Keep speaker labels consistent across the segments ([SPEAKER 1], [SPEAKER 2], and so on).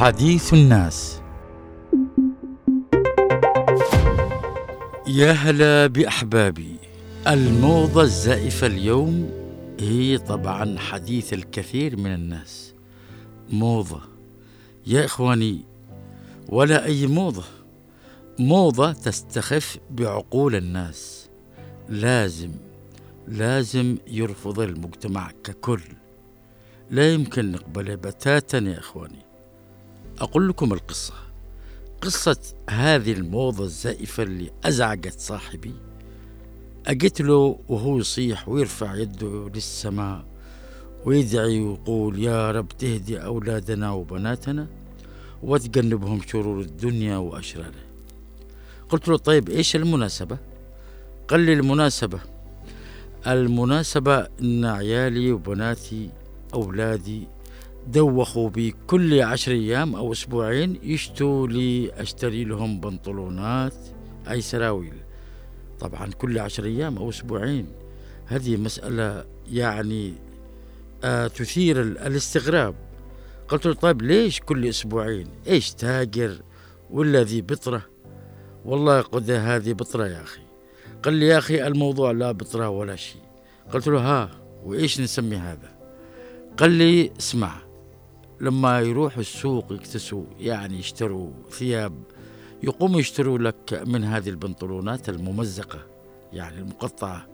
[SPEAKER 1] حديث الناس. يا هلا بأحبابي. الموضة الزائفة اليوم هي طبعا حديث الكثير من الناس. موضة. يا إخواني ولا أي موضة. موضة تستخف بعقول الناس. لازم لازم يرفض المجتمع ككل. لا يمكن نقبله بتاتا يا إخواني. أقول لكم القصة. قصة هذه الموضة الزائفة اللي أزعجت صاحبي. أجت له وهو يصيح ويرفع يده للسماء ويدعي ويقول يا رب تهدي أولادنا وبناتنا وتجنبهم شرور الدنيا وأشرارها. قلت له طيب إيش المناسبة؟ قال لي المناسبة المناسبة إن عيالي وبناتي أولادي دوخوا بي كل عشر أيام أو أسبوعين يشتوا لي أشتري لهم بنطلونات أي سراويل. طبعا كل عشر أيام أو أسبوعين. هذه مسألة يعني آه تثير الاستغراب. قلت له طيب ليش كل أسبوعين؟ إيش تاجر ولا ذي بطرة؟ والله قد هذه بطرة يا أخي. قال لي يا أخي الموضوع لا بطرة ولا شيء. قلت له ها وإيش نسمي هذا؟ قال لي اسمع لما يروحوا السوق يكتسوا يعني يشتروا ثياب يقوموا يشتروا لك من هذه البنطلونات الممزقة يعني المقطعة.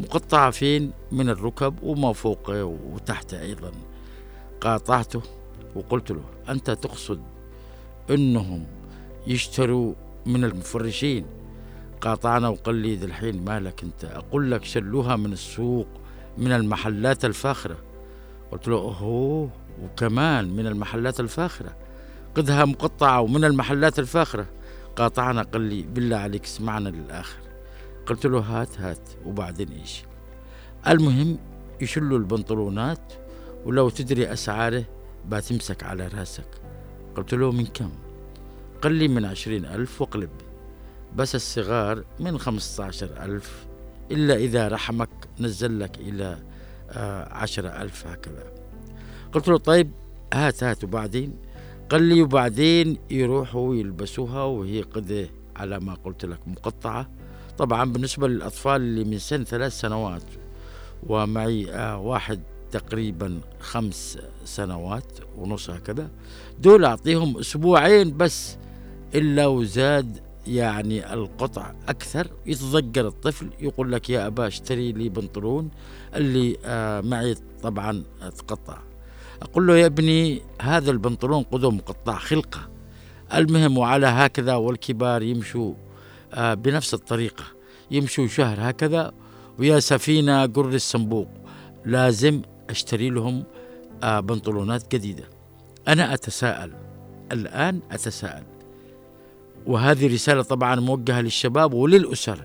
[SPEAKER 1] مقطعة فين؟ من الركب وما فوقه وتحته أيضا. قاطعته وقلت له أنت تقصد أنهم يشتروا من المفرشين؟ قاطعنا وقال لي الحين مالك أنت؟ أقول لك شلوها من السوق من المحلات الفاخرة. قلت له أوه! وكمان من المحلات الفاخرة. قدها مقطعة ومن المحلات الفاخرة. قاطعنا قال لي بالله عليك اسمعنا للآخر. قلت له هات هات وبعدين إيش. المهم يشلوا البنطلونات ولو تدري أسعاره بتمسك على رأسك. قلت له من كم؟ قال لي من عشرين ألف وقلب. بس الصغار من خمسة عشر ألف. إلا إذا رحمك نزل لك إلى آه عشرة ألف هكذا. قلت له طيب هات هات وبعدين؟ قال لي وبعدين يروحوا يلبسوها وهي قد على ما قلت لك مقطعة. طبعا بالنسبة للأطفال اللي من سن ثلاث سنوات ومعي آه واحد تقريبا خمس سنوات ونص هكذا دول أعطيهم أسبوعين بس إلا وزاد يعني القطع أكثر. يتضجر الطفل يقول لك يا أبا اشتري لي بنطلون اللي آه معي طبعا تقطع. أقول له يا ابني هذا البنطلون قدم مقطع خلقة. المهم وعلى هكذا والكبار يمشوا آه بنفس الطريقة. يمشوا شهر هكذا ويا سفينة قر الصنبوق لازم أشتري لهم آه بنطلونات جديدة. أنا أتساءل الآن أتساءل. وهذه رسالة طبعا موجهة للشباب وللأسر.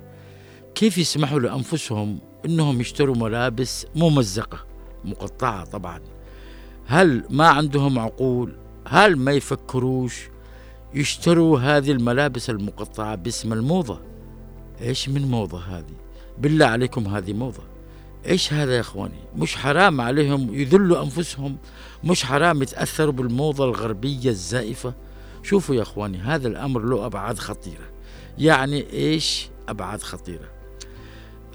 [SPEAKER 1] كيف يسمحوا لأنفسهم أنهم يشتروا ملابس ممزقة؟ مقطعة طبعا. هل ما عندهم عقول؟ هل ما يفكروش يشتروا هذه الملابس المقطعة باسم الموضة؟ إيش من موضة هذه؟ بالله عليكم هذه موضة. إيش هذا يا إخواني؟ مش حرام عليهم يذلوا أنفسهم؟ مش حرام يتأثروا بالموضة الغربية الزائفة؟ شوفوا يا إخواني هذا الأمر له أبعاد خطيرة. يعني إيش أبعاد خطيرة؟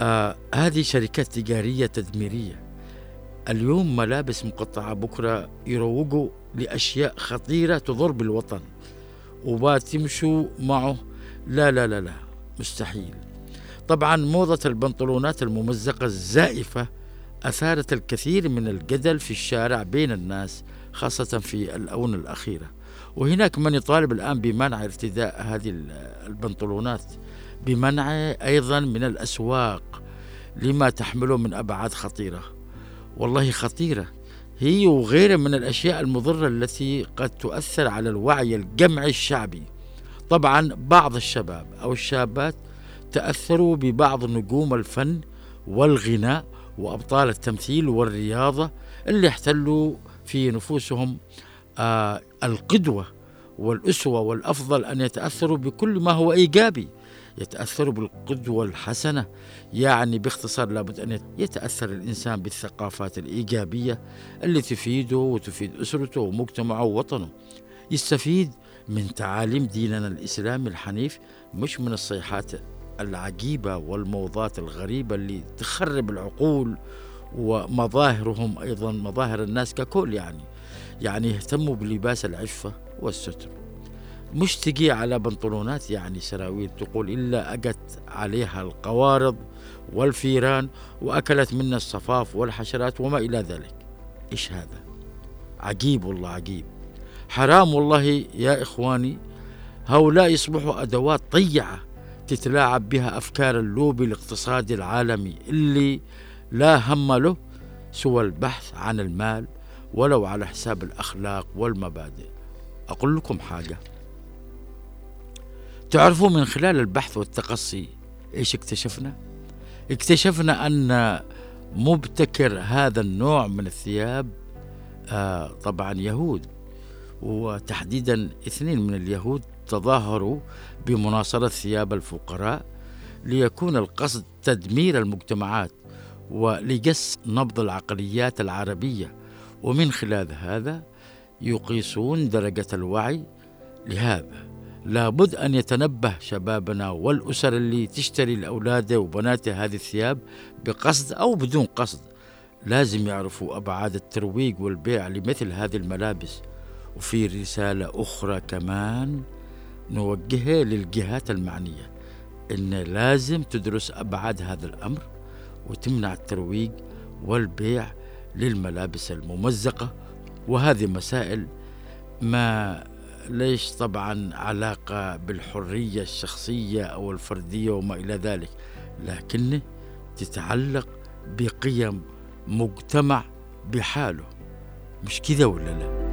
[SPEAKER 1] آه هذه شركات تجارية تدميرية. اليوم ملابس مقطعة بكرة يروجوا لأشياء خطيرة تضر بالوطن وبتمشوا معه. لا لا لا لا مستحيل. طبعا موضة البنطلونات الممزقة الزائفة أثارت الكثير من الجدل في الشارع بين الناس خاصة في الأونة الأخيرة. وهناك من يطالب الآن بمنع ارتداء هذه البنطلونات بمنع أيضا من الأسواق لما تحمله من أبعاد خطيرة. والله خطيرة. هي وغيرها من الأشياء المضرة التي قد تؤثر على الوعي الجمعي الشعبي. طبعا بعض الشباب أو الشابات تأثروا ببعض نجوم الفن والغناء وأبطال التمثيل والرياضة اللي احتلوا في نفوسهم آه القدوة والأسوة والأفضل أن يتأثروا بكل ما هو إيجابي يتأثروا بالقدوة الحسنة. يعني باختصار لابد أن يتأثر الإنسان بالثقافات الإيجابية اللي تفيده وتفيد أسرته ومجتمعه ووطنه. يستفيد من تعاليم ديننا الإسلامي الحنيف مش من الصيحات العجيبة والموضات الغريبة اللي تخرب العقول ومظاهرهم أيضا مظاهر الناس ككل يعني. يعني يهتموا بلباس العفة والستر. مش تجي على بنطلونات يعني سراويل تقول إلا أجت عليها القوارض والفيران وأكلت منا الصفاف والحشرات وما إلى ذلك. إيش هذا؟ عجيب والله عجيب. حرام والله يا إخواني هؤلاء يصبحوا أدوات طيعة تتلاعب بها أفكار اللوبي الاقتصادي العالمي اللي لا هم له سوى البحث عن المال ولو على حساب الأخلاق والمبادئ. أقول لكم حاجة. تعرفوا من خلال البحث والتقصي إيش اكتشفنا؟ اكتشفنا أن مبتكر هذا النوع من الثياب آه طبعا يهود. وتحديدا اثنين من اليهود تظاهروا بمناصرة ثياب الفقراء ليكون القصد تدمير المجتمعات ولجس نبض العقليات العربية. ومن خلال هذا يقيسون درجة الوعي لهذا. لابد أن يتنبه شبابنا والأسر اللي تشتري لأولادها وبناتها هذه الثياب بقصد أو بدون قصد. لازم يعرفوا أبعاد الترويج والبيع لمثل هذه الملابس. وفي رسالة أخرى كمان نوجهها للجهات المعنية إن لازم تدرس أبعاد هذا الأمر وتمنع الترويج والبيع للملابس الممزقة وهذه مسائل ما ليش طبعا علاقة بالحرية الشخصية أو الفردية وما إلى ذلك لكن تتعلق بقيم مجتمع بحاله. مش كذا ولا لا؟